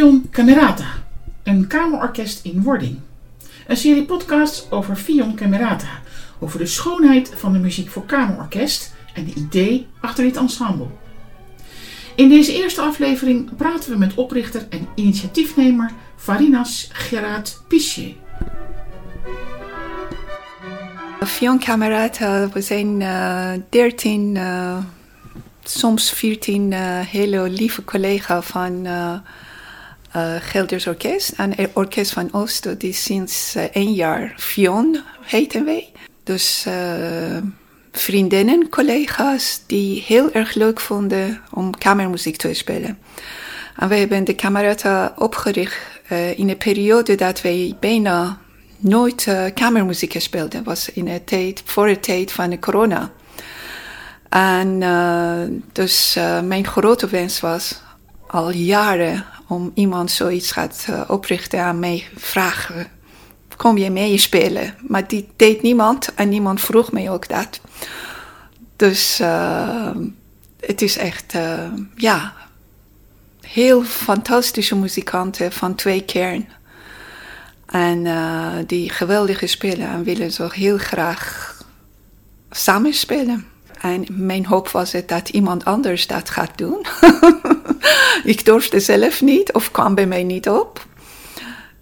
Fion Camerata, een kamerorkest in wording. Een serie podcasts over Fion Camerata, over de schoonheid van de muziek voor kamerorkest en de idee achter dit ensemble. In deze eerste aflevering praten we met oprichter en initiatiefnemer Farinas Gerard Piché. Fion Camerata, we zijn uh, 13, uh, soms 14 uh, hele lieve collega's van uh, Gelders Orkest. Een orkest van Oosten die sinds één jaar Fion heten wij. Dus vriendinnen, collega's die heel erg leuk vonden om kamermuziek te spelen. En we hebben de Camerata opgericht in een periode dat wij bijna nooit uh, kamermuziek gespeeld. Dat was in de tijd, voor de tijd van corona. En uh, dus uh, mijn grote wens was al jaren om iemand zoiets gaat oprichten en mij vragen: kom je mee spelen? Maar die deed niemand en niemand vroeg mij ook dat. Dus het is echt, ja, heel fantastische muzikanten van twee kern. En die geweldige spelen en willen zo heel graag samen spelen. En mijn hoop was het dat iemand anders dat gaat doen. ik durfde zelf niet of kwam bij mij niet op.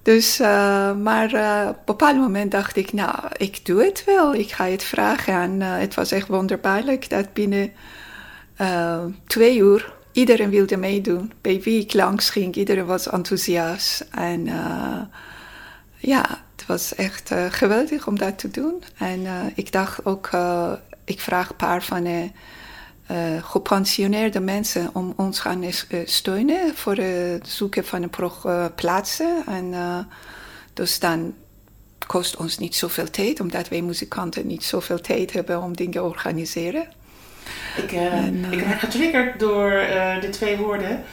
Dus, uh, maar uh, op een bepaald moment dacht ik, nou, ik doe het wel. Ik ga het vragen. En het was echt wonderbaarlijk dat binnen twee uur iedereen wilde meedoen. Bij wie ik langs ging, iedereen was enthousiast. En ja, het was echt geweldig om dat te doen. En ik dacht ook, ik vraag een paar van de gepensioneerde mensen om ons gaan steunen voor het zoeken van een plaatsen. En dus dan kost ons niet zoveel tijd, omdat wij muzikanten niet zoveel tijd hebben om dingen te organiseren. Ik, uh, en, uh, ik ben getriggerd door uh, de twee woorden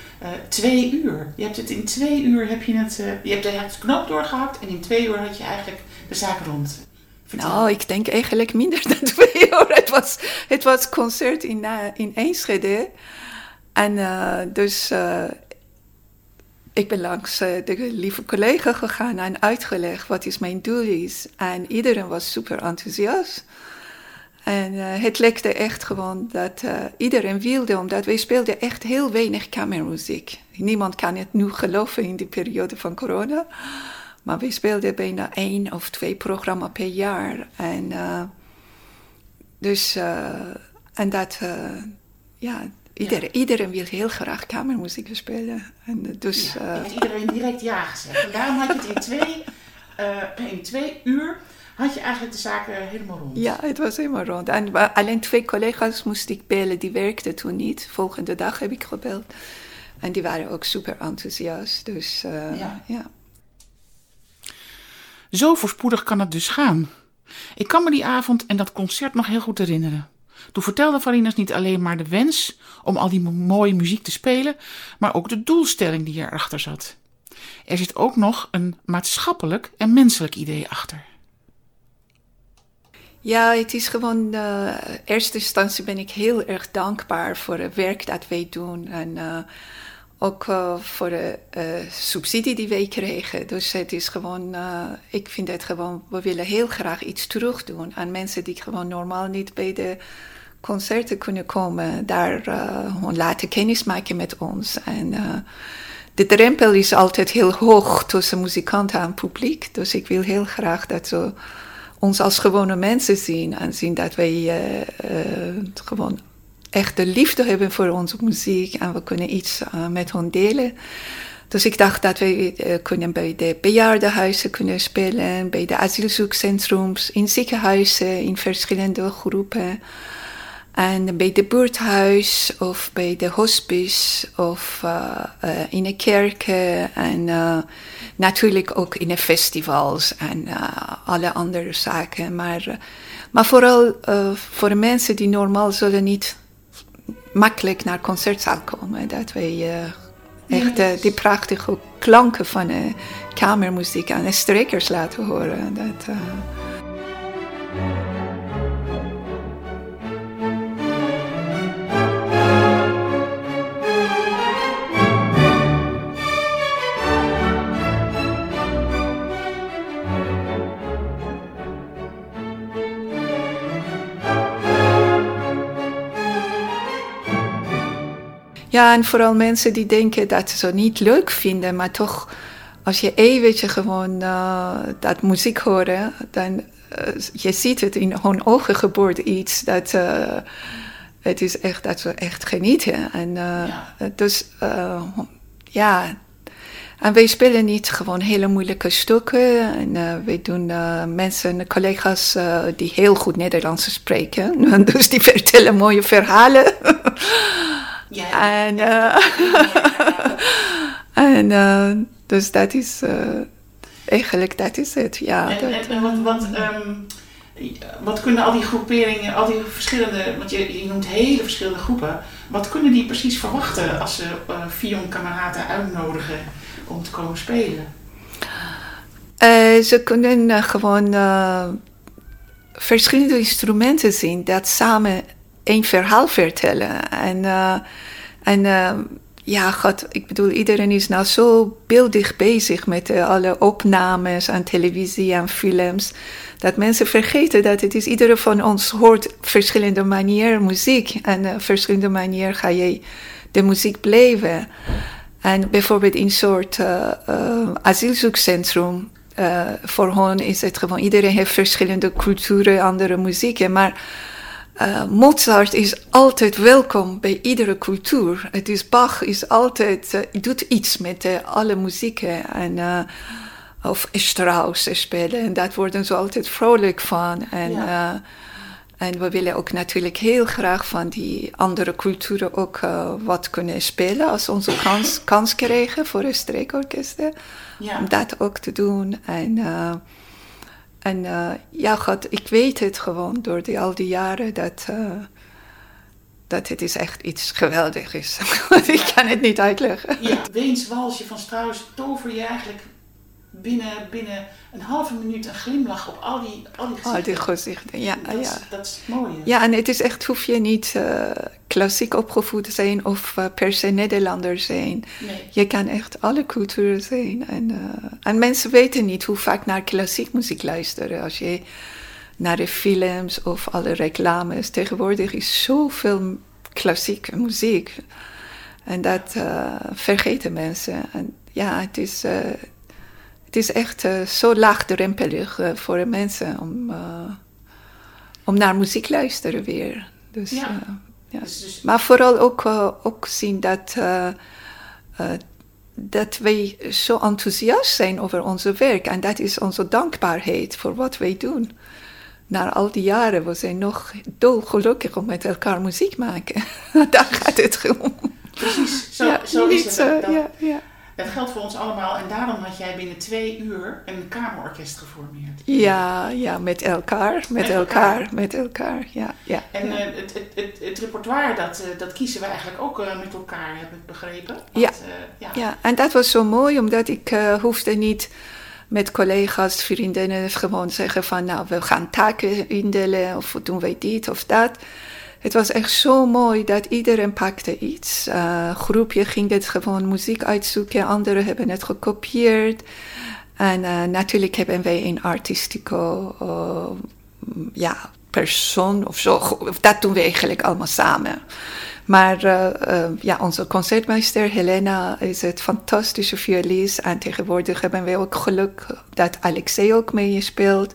twee uur. Je hebt het in twee uur heb je het, je hebt de knoop doorgehakt en in twee uur had je eigenlijk de zaak rond. Nou, ik denk eigenlijk minder dan twee uur. Het was, het was concert in, in Enschede. En dus ik ben langs de lieve collega gegaan en uitgelegd wat is mijn doel is. En iedereen was super enthousiast. En het lekte echt gewoon dat iedereen wilde, omdat wij speelden echt heel weinig kamermuziek. Niemand kan het nu geloven in die periode van corona. Maar we speelden bijna één of twee programma's per jaar. En uh, dus, en dat, ja, iedereen, ja. iedereen wil heel graag kamermuziek spelen. En dus, ja, heeft iedereen direct ja gezegd. En daarom had je het in twee, in twee uur had je eigenlijk de zaken helemaal rond. Ja, het was helemaal rond. En alleen twee collega's moest ik bellen, die werkten toen niet. Volgende dag heb ik gebeld. En die waren ook super enthousiast. Dus uh, ja. ja. Zo voorspoedig kan het dus gaan. Ik kan me die avond en dat concert nog heel goed herinneren. Toen vertelde Farinas niet alleen maar de wens om al die mooie muziek te spelen, maar ook de doelstelling die erachter zat. Er zit ook nog een maatschappelijk en menselijk idee achter. Ja, het is gewoon, uh, eerste instantie ben ik heel erg dankbaar voor het werk dat wij doen. En uh, ook uh, voor de subsidie die wij kregen. Dus het is gewoon, ik vind het gewoon, we willen heel graag iets terug doen aan mensen die gewoon normaal niet bij de concerten kunnen komen. Daar gewoon laten kennismaken met ons. En de drempel is altijd heel hoog tussen muzikanten en publiek. Dus ik wil heel graag dat zo ons als gewone mensen zien en zien dat wij gewoon echt de liefde hebben voor onze muziek en we kunnen iets uh, met hen delen. Dus ik dacht dat we kunnen bij de bejaardenhuizen kunnen spelen, bij de asielzoekcentrums, in ziekenhuizen, in verschillende groepen. En bij de buurthuis of bij de hospice of in een kerk en Natuurlijk ook in de festivals en alle andere zaken. Maar, maar vooral voor de mensen die normaal zullen niet makkelijk naar concertzaal komen. Dat wij echt die prachtige klanken van de kamermuziek aan de strekers laten horen. Dat, En vooral mensen die denken dat ze het niet leuk vinden, maar toch, als je eventjes gewoon uh, dat muziek horen, dan uh, je ziet het in hun ogen gebeurt iets dat uh, het is echt dat ze echt genieten. En ja. dus ja, en wij spelen niet gewoon hele moeilijke stukken. En uh, wij doen uh, mensen, collega's uh, die heel goed Nederlands spreken. dus die vertellen mooie verhalen. Ja, en en dus dat is eigenlijk dat is het. Ja, en, dat, en, wat, wat, um, wat kunnen al die groeperingen, al die verschillende, want je, je noemt hele verschillende groepen. Wat kunnen die precies verwachten als ze Fion kameraden uitnodigen? om te komen spelen? Uh, ze kunnen uh, gewoon uh, verschillende instrumenten zien dat samen een verhaal vertellen. En, en ja, God, ik bedoel, iedereen is nou zo beeldig bezig met alle opnames aan televisie en films. Dat mensen vergeten dat het is, iedereen van ons hoort verschillende manieren muziek. En verschillende manieren ga je de muziek blijven. En bijvoorbeeld in soort asielzoekcentrum. Voor hen is het gewoon, iedereen heeft verschillende culturen, andere muzieken. Maar Mozart is altijd welkom bij iedere cultuur. Het is Bach is altijd, doet iets met alle muzieken. En, of Strauss spelen. En dat worden ze altijd vrolijk van. En, ja. En we willen ook natuurlijk heel graag van die andere culturen ook uh, wat kunnen spelen als onze kans, kans krijgen voor een streekorkesten. Ja. Om dat ook te doen. En, uh, en uh, ja, God, ik weet het gewoon door die, al die jaren dat, dat het is echt iets geweldigs is. ik kan het niet uitleggen. Ja, Weens walsje van Strauss tover je eigenlijk binnen, binnen een halve minuut een glimlach op al die, al die gezichten. Al die gezichten, ja. Dat, ja. Is, dat is mooi. Ja, en het is echt, hoef je niet uh, klassiek opgevoed te zijn of uh, per se Nederlander zijn. Nee. Je kan echt alle culturen zijn. En, uh, en mensen weten niet hoe vaak naar klassiek muziek luisteren. Als je naar de films of alle reclames. Tegenwoordig is zoveel klassieke muziek. En dat vergeten mensen. En ja, het is het is echt uh, zo laagdrempelig uh, voor de mensen om, uh, om naar muziek luisteren weer. Dus, ja. ja. Dus, dus... Maar vooral ook, ook zien dat, dat wij zo enthousiast zijn over onze werk. En dat is onze dankbaarheid voor wat wij doen. Na al die jaren, we zijn nog dolgelukkig om met elkaar muziek maken. Daar gaat het om. Precies, zo, ja, zo is het. ja, ja. Dat geldt voor ons allemaal en daarom had jij binnen twee uur een kamerorkest geformeerd. Ja, ja, met elkaar, met, met elkaar, elkaar, met elkaar, ja. ja en ja. Uh, het, het, het, het, repertoire, dat, uh, dat kiezen we eigenlijk ook uh, met elkaar, heb ik begrepen. Want, ja. ja. ja, en dat was zo mooi, omdat ik hoefde niet met collega's, vriendinnen gewoon zeggen van, nou, we gaan taken indelen of doen wij dit of dat. Het was echt zo mooi dat iedereen pakte iets. Uh, groepje ging het gewoon muziek uitzoeken, anderen hebben het gekopieerd. En uh, natuurlijk hebben wij een artistico uh, ja, persoon of zo. Dat doen we eigenlijk allemaal samen. Maar ja, onze concertmeester Helena is het fantastische violist. En tegenwoordig hebben wij ook geluk dat Alexei ook meespeelt.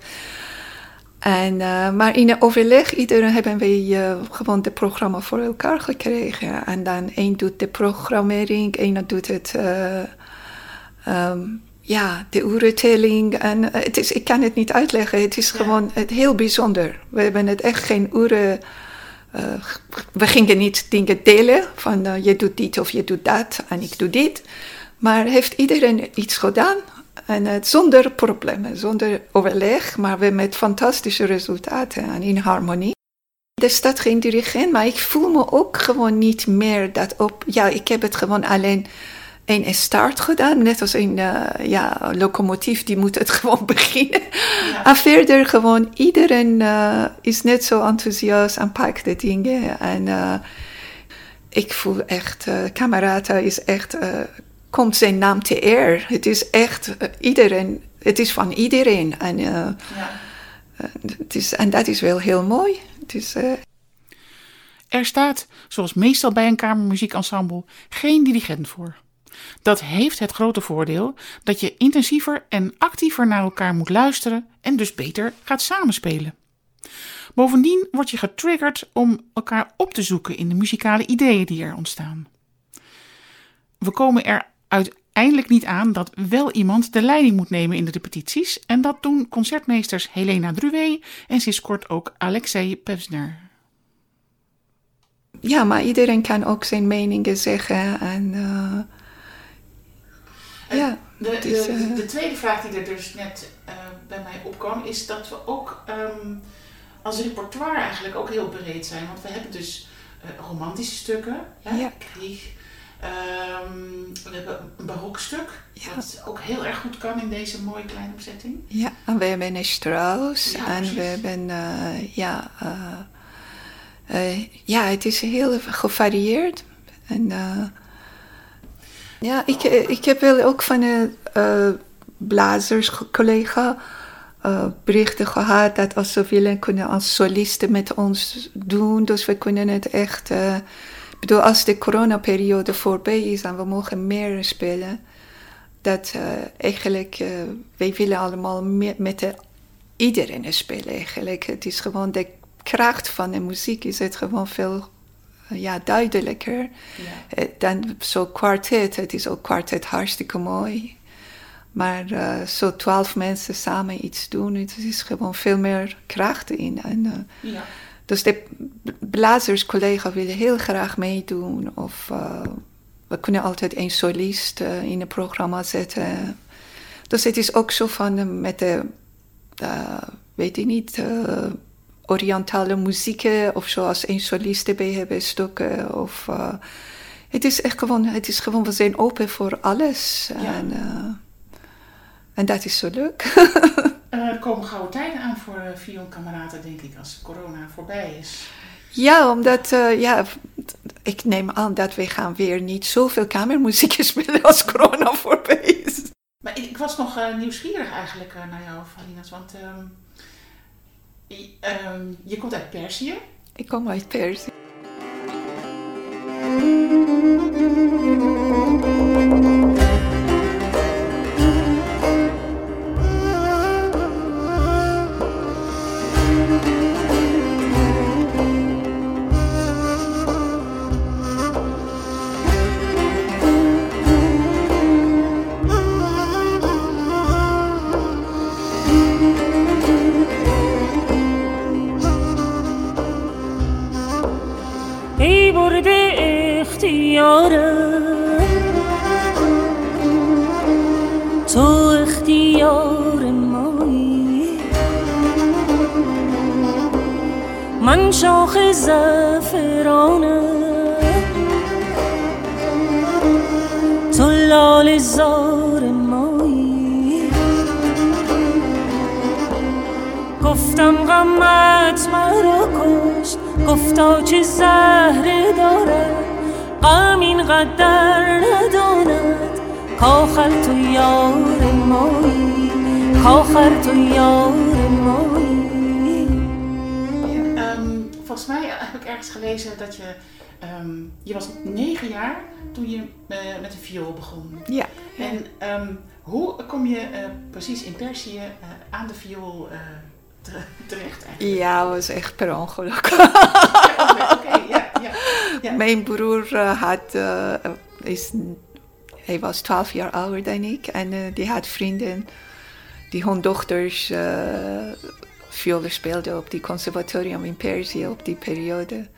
En, uh, maar in een overleg, iedereen hebben wij uh, gewoon het programma voor elkaar gekregen. En dan één doet de programmering, één doet het, uh, um, ja, de urentelling. En het is, ik kan het niet uitleggen, het is ja. gewoon het heel bijzonder. We hebben het echt geen uren. we gingen niet dingen delen van je doet dit of je doet dat en ik doe dit. Maar heeft iedereen iets gedaan? En uh, zonder problemen, zonder overleg, maar we met fantastische resultaten en in harmonie. Er staat geen dirigent, maar ik voel me ook gewoon niet meer dat op. Ja, ik heb het gewoon alleen een start gedaan, net als een uh, ja, locomotief, die moet het gewoon beginnen. Ja. En verder gewoon, iedereen uh, is net zo enthousiast en pakt de dingen. En ik voel echt, Camerata is echt komt zijn naam te eer. Het is echt uh, iedereen, het is van iedereen. En, uh, ja. uh, het is, en dat is wel heel mooi. Het is, Er staat, zoals meestal bij een kamermuziekensemble, geen dirigent voor. Dat heeft het grote voordeel dat je intensiever en actiever naar elkaar moet luisteren en dus beter gaat samenspelen. Bovendien word je getriggerd om elkaar op te zoeken in de muzikale ideeën die er ontstaan. We komen er uiteindelijk niet aan dat wel iemand de leiding moet nemen in de repetities en dat doen concertmeesters Helena Druwe en sinds kort ook Alexei Pevsner. Ja, maar iedereen kan ook zijn meningen zeggen en... Uh, ja, de, dus, de, uh, de, tweede vraag die er dus net uh, bij mij opkwam is dat we ook um, als repertoire eigenlijk ook heel breed zijn. Want we hebben dus romantische stukken, ja. Krieg, Um, we hebben een barokstuk, ja. wat ook heel erg goed kan in deze mooie kleine bezetting. Ja, en we hebben een Strauss ja, en we hebben, uh, ja, uh, uh, ja, het is heel gevarieerd. En ja, ik, ik heb wel ook van een blazers collega berichten gehad dat als ze willen kunnen als solisten met ons doen. Dus we kunnen het echt bedoel, als de coronaperiode voorbij is en we mogen meer spelen, dat uh, eigenlijk, uh, wij willen allemaal meer met de, iedereen spelen eigenlijk. Het is gewoon de kracht van de muziek is het gewoon veel ja, duidelijker ja. dan zo'n kwartet. Het is ook kwartet hartstikke mooi. Maar uh, zo twaalf mensen samen iets doen, het is gewoon veel meer kracht in. En, ja. Dus de blazerscollega willen heel graag meedoen. Of uh, we kunnen altijd een solist uh, in het programma zetten. Dus het is ook zo van uh, met de, weet ik niet, orientale muziek of zoals een solist erbij hebben stukken. Of, het is echt gewoon, het is gewoon, we zijn open voor alles. Ja. En, en dat is zo leuk. Uh, er komen gouden tijden Vionkameraden, denk ik, als corona voorbij is. Ja, omdat, uh, ja, ik neem aan dat we gaan weer niet zoveel kamermuziek spelen als corona voorbij is. Maar ik, ik was nog uh, nieuwsgierig eigenlijk naar jou, Valinas, want um, je, um, je komt uit Perzië. Ik kom uit Perzië. تو اختیار مایی من شاخ زفرانه تو لال زار مایی گفتم غمت مرا کشت گفتا چه زهره دارد غم اینقدر نداند کاخر تو یار مایی کاخر تو یار مایی um, Volgens mij heb ik ergens gelezen dat je Um, je was negen jaar toen je uh, met de viool begon. Ja. En um, hoe kom je uh, precies in Perzië uh, aan de viool terecht eigenlijk? Ja, was echt per ongeluk. Oké, ja, ja, ja, Mijn broer uh, had, uh, is, hij was 12 jaar ouder dan ik en uh, die had vrienden die hun dochters violen speelden op die conservatorium in Perzië op die periode.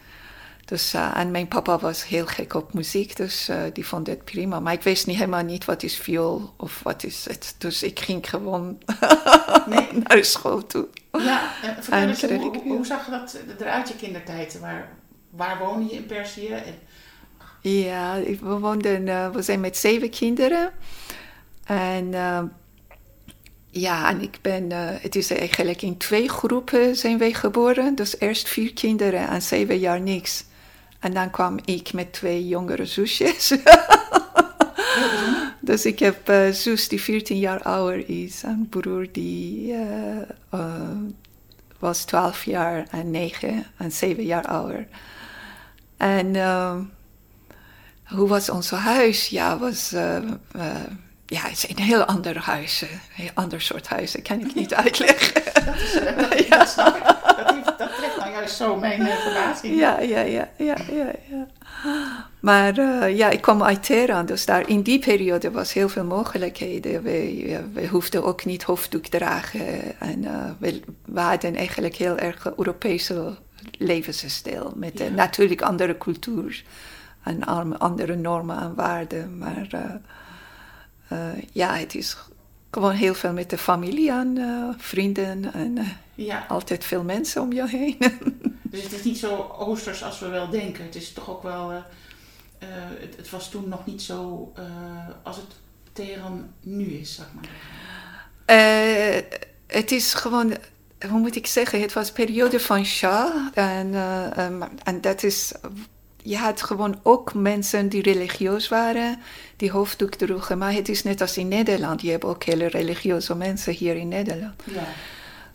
Dus, uh, en mijn papa was heel gek op muziek, dus uh, die vond het prima. Maar ik wist niet helemaal niet wat is viool of wat is het. Dus ik ging gewoon nee. naar school toe. Ja, en vertel eens, hoe, hoe, zag dat eruit je kindertijd? Waar, waar woonde je in Perzië? Ja, we, woonden, uh, we zijn met zeven kinderen. En ja, en ik ben, het is eigenlijk in twee groepen zijn wij geboren. Dus eerst vier kinderen en zeven jaar niks. En dan kwam ik met twee jongere zusjes. dus ik heb uh, zus die 14 jaar ouder is en broer die was 12 jaar en 9 en 7 jaar ouder. En uh, hoe was ons huis? Ja, was, uh, ja, het is een heel ander huis. Een heel ander soort huis. Dat kan ik niet uitleggen. dat, is, dat, ja. dat snap ik. Dat, nou juist zo mijn verbazing. Ja, ja, ja, ja, ja. ja. Maar uh, ja, ik kwam uit Teheran, dus daar in die periode was heel veel mogelijkheden. We, we hoefden ook niet hoofddoek dragen. En uh, we, we, hadden eigenlijk heel erg Europese levensstijl. Met ja. natuurlijk andere cultuur en andere normen en waarden. Maar uh, ja, het is gewoon heel veel met de familie en vrienden en ja. altijd veel mensen om je heen. dus het is niet zo oosters als we wel denken. Het is toch ook wel uh, het, het, was toen nog niet zo als het Teheran nu is, zeg maar. Het is gewoon, hoe moet ik zeggen, het was periode van Shah. En, um, en dat is, je had gewoon ook mensen die religieus waren, die hoofddoek droegen. Maar het is net als in Nederland, je hebt ook hele religieuze mensen hier in Nederland. Ja.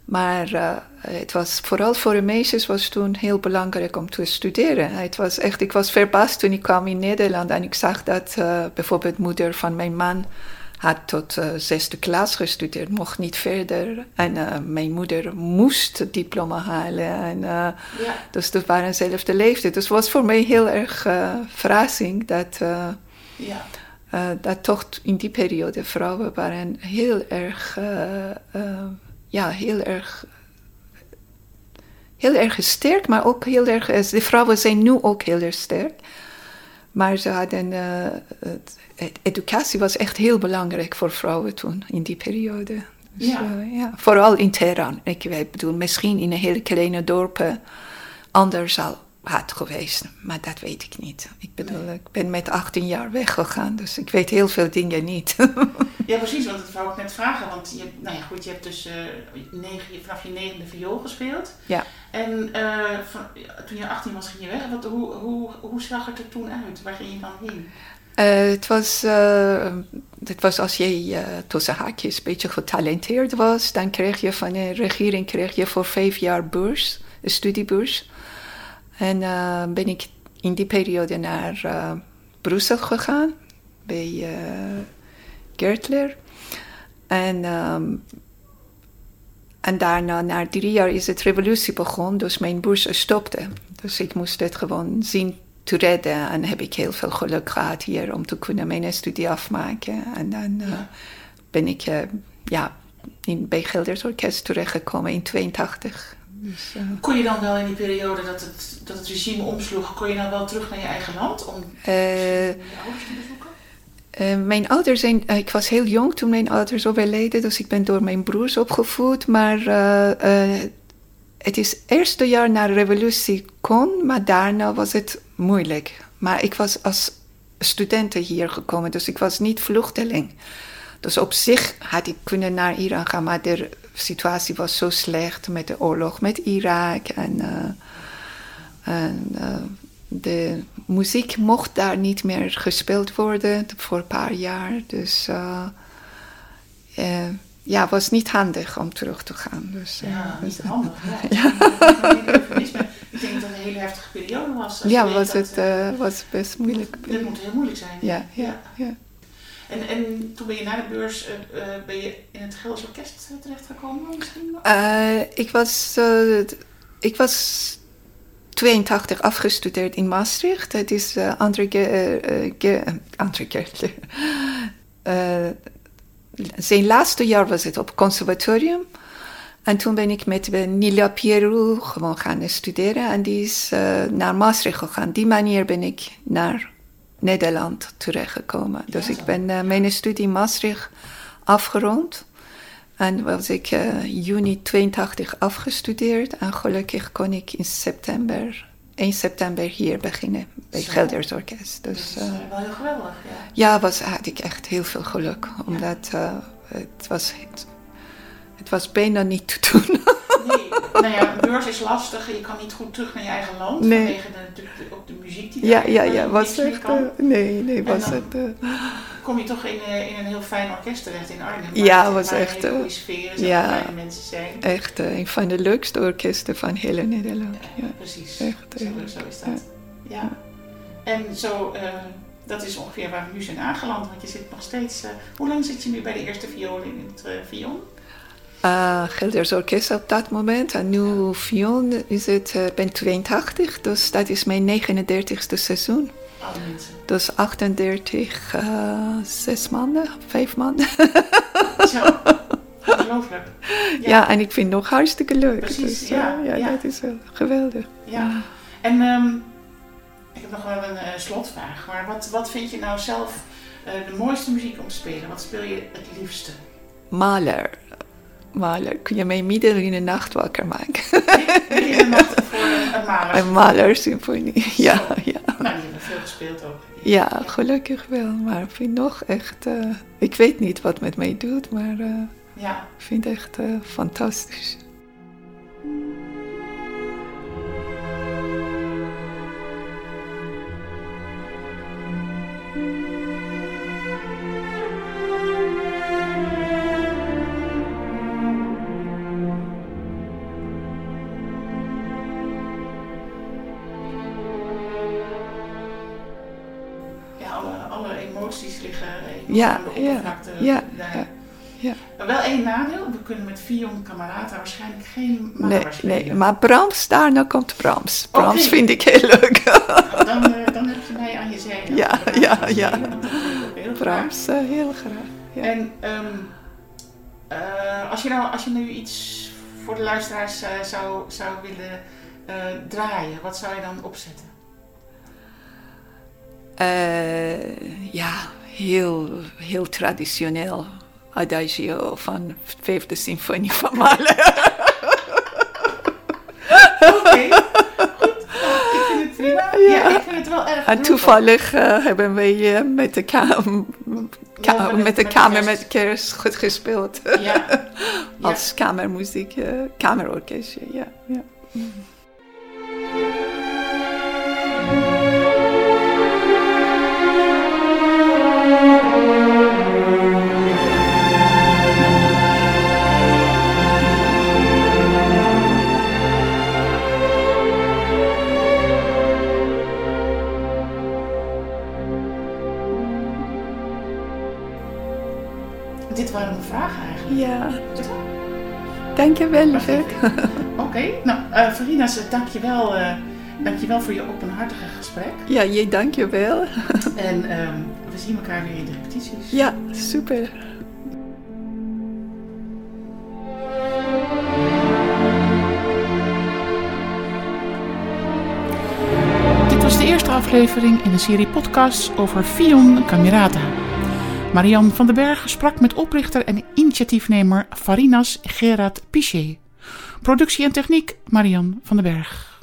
Maar uh, het was vooral voor de meisjes was toen heel belangrijk om te studeren. Het was echt, ik was verbaasd toen ik kwam in Nederland en ik zag dat uh, bijvoorbeeld moeder van mijn man had tot uh, zesde klas gestudeerd, mocht niet verder. En mijn moeder moest het diploma halen. En, ja. Dus dat waren dezelfde leeftijd. Dus het was voor mij heel erg verrassing dat, ja. dat toch in die periode vrouwen waren heel erg ja, heel erg, heel erg sterk, maar ook heel erg, de vrouwen zijn nu ook heel erg sterk. Maar ze hadden, uh, educatie was echt heel belangrijk voor vrouwen toen, in die periode. Dus, ja. Uh, ja. Vooral in Teheran. Ik bedoel, misschien in een hele kleine dorpen anders al had geweest. Maar dat weet ik niet. Ik bedoel, nee. ik ben met 18 jaar weggegaan, dus ik weet heel veel dingen niet. ja, precies, want dat wou ik net vragen. Want je, nou ja, goed, je hebt dus uh, negen, vanaf je negende viool gespeeld. Ja. En uh, van, toen je 18 was, ging je weg. Wat, hoe, hoe, hoe zag het er toen uit? Waar ging je dan heen? Uh, het, was, het was als je tussen haakjes een beetje getalenteerd was, dan kreeg je van de regering kreeg je voor vijf jaar beurs, een studiebeurs. En uh, ben ik in die periode naar uh, Brussel gegaan, bij uh, Gertler. En, um, en daarna, na drie jaar, is het revolutie begonnen, dus mijn beurs stopte. Dus ik moest het gewoon zien te redden. En heb ik heel veel geluk gehad hier om te kunnen mijn studie afmaken. En dan ben ik ja, in, bij Gelders Orkest terechtgekomen in 82. Dus, uh... Kon je dan wel in die periode dat het, dat het regime omsloeg, kon je dan wel terug naar je eigen land om uh, je ouders te bezoeken? Uh, mijn ouders zijn, ik was heel jong toen mijn ouders overleden, dus ik ben door mijn broers opgevoed. Maar het is het eerste jaar na de revolutie kon, maar daarna was het moeilijk. Maar ik was als student hier gekomen, dus ik was niet vluchteling. Dus op zich had ik kunnen naar Iran gaan, maar de situatie was zo slecht met de oorlog met Irak. En, uh, en uh, de muziek mocht daar niet meer gespeeld worden voor een paar jaar. Dus uh, ja, het was niet handig om terug te gaan. Dus, ja, niet handig. Ja. Ik denk dat het een hele heftige periode was. Ja, was het was best moeilijk. Het moet heel moeilijk zijn. ja. ja. ja. En, en toen ben je na de beurs, uh, uh, ben je in het Gelders Orkest terechtgekomen misschien? Uh, ik, was, ik was 82 afgestudeerd in Maastricht. Het is André Gertler. zijn laatste jaar was het op conservatorium. En toen ben ik met Nila Pierrot gewoon gaan studeren. En die is naar Maastricht gegaan. Die manier ben ik naar Nederland terechtgekomen. Dus ik ben uh, mijn studie in Maastricht afgerond. En was ik uh, juni 82 afgestudeerd. En gelukkig kon ik in september, 1 september hier beginnen bij Zo. Gelders Orkest. Dus, dat is uh, wel heel geweldig, ja. Ja, was, had ik echt heel veel geluk. Omdat het, was, het, het was bijna niet te doen. Nou ja, een beurs is lastig. Je kan niet goed terug naar je eigen land. Nee. Vanwege de, natuurlijk ook de muziek die ja, daar ja, ja, was echt, uh, nee, nee, was het. Uh, kom je toch in, uh, in een heel fijn orkest terecht in Arnhem. Ja, was echt. Een hele sfeer is ja, fijne mensen zijn. Echt een van de leukste orkesten van heel Nederland. Ja, ja. precies. Echt, zo, zo is dat. ja. En zo, eh, dat is ongeveer waar we nu zijn aangeland. Want je zit nog steeds... eh, hoe lang zit je nu bij de eerste viool in het eh Vion? Uh, Gelders Orkest op dat moment. En nu Fion is het, ik ben 82, dus dat is mijn 39ste seizoen. Dus 38, eh, zes maanden, vijf maanden. Zo, ongelooflijk. Ja. en ik vind het nog hartstikke leuk. Precies, dus, ja, ja, ja. dat is wel geweldig. Ja. En ehm, ik heb nog wel een slotvraag. Maar wat, wat vind je nou zelf de mooiste muziek om te spelen? Wat speel je het liefste? Mahler. Mahler, kun je mij midden in de nacht wakker maken? Midden in de nacht voor een, maler. Een Mahler-symfonie, ja, ja. Nou, die hebben veel gespeeld ook. Ja, gelukkig wel. Maar ik vind nog echt... eh, ik weet niet wat met mij doet, maar eh, Ja. ik vind het echt eh, fantastisch. Ja, Ja, de ja, oppervlakte. ja, daar. ja, ja. Maar wel één nadeel. We kunnen met Vion Camerata waarschijnlijk geen Nee, spelen. nee, maar Brahms, daarna komt Brahms. Brahms Oké. vind ik heel leuk. Nou, dan, eh, dan heb je mij aan je zijde. Ja, ja, ja. heel graag. Brahms, eh, heel graag. Ja. En ehm, eh, als, je nou, als je nu iets voor de luisteraars eh, zou, zou willen eh, draaien, wat zou je dan opzetten? Heel, heel traditioneel. Adagio van vijfde symfonie van Mahler. Oké, goed. Ik vind het prima. Ja. Ja. ik vind het wel erg En toevallig eh, hebben wij met de, kam ka- Ja, met- de kamer met kerst goed gespeeld. Ja. Als kamermuziek, eh, kamerorkestje, ja. Dit waren mijn vragen eigenlijk. Ja, dankjewel, lieverd. Oké, nou eh Farina, dankjewel, eh dankjewel voor je openhartige gesprek. Ja, je dankjewel. En ehm, we zien elkaar weer in de repetities. Ja, super. Dit was de eerste aflevering in een serie podcasts over Fion Camerata. Marian van den Berg sprak met oprichter en initiatiefnemer Farinas Gerard Pichet. Productie en techniek Marian van den Berg.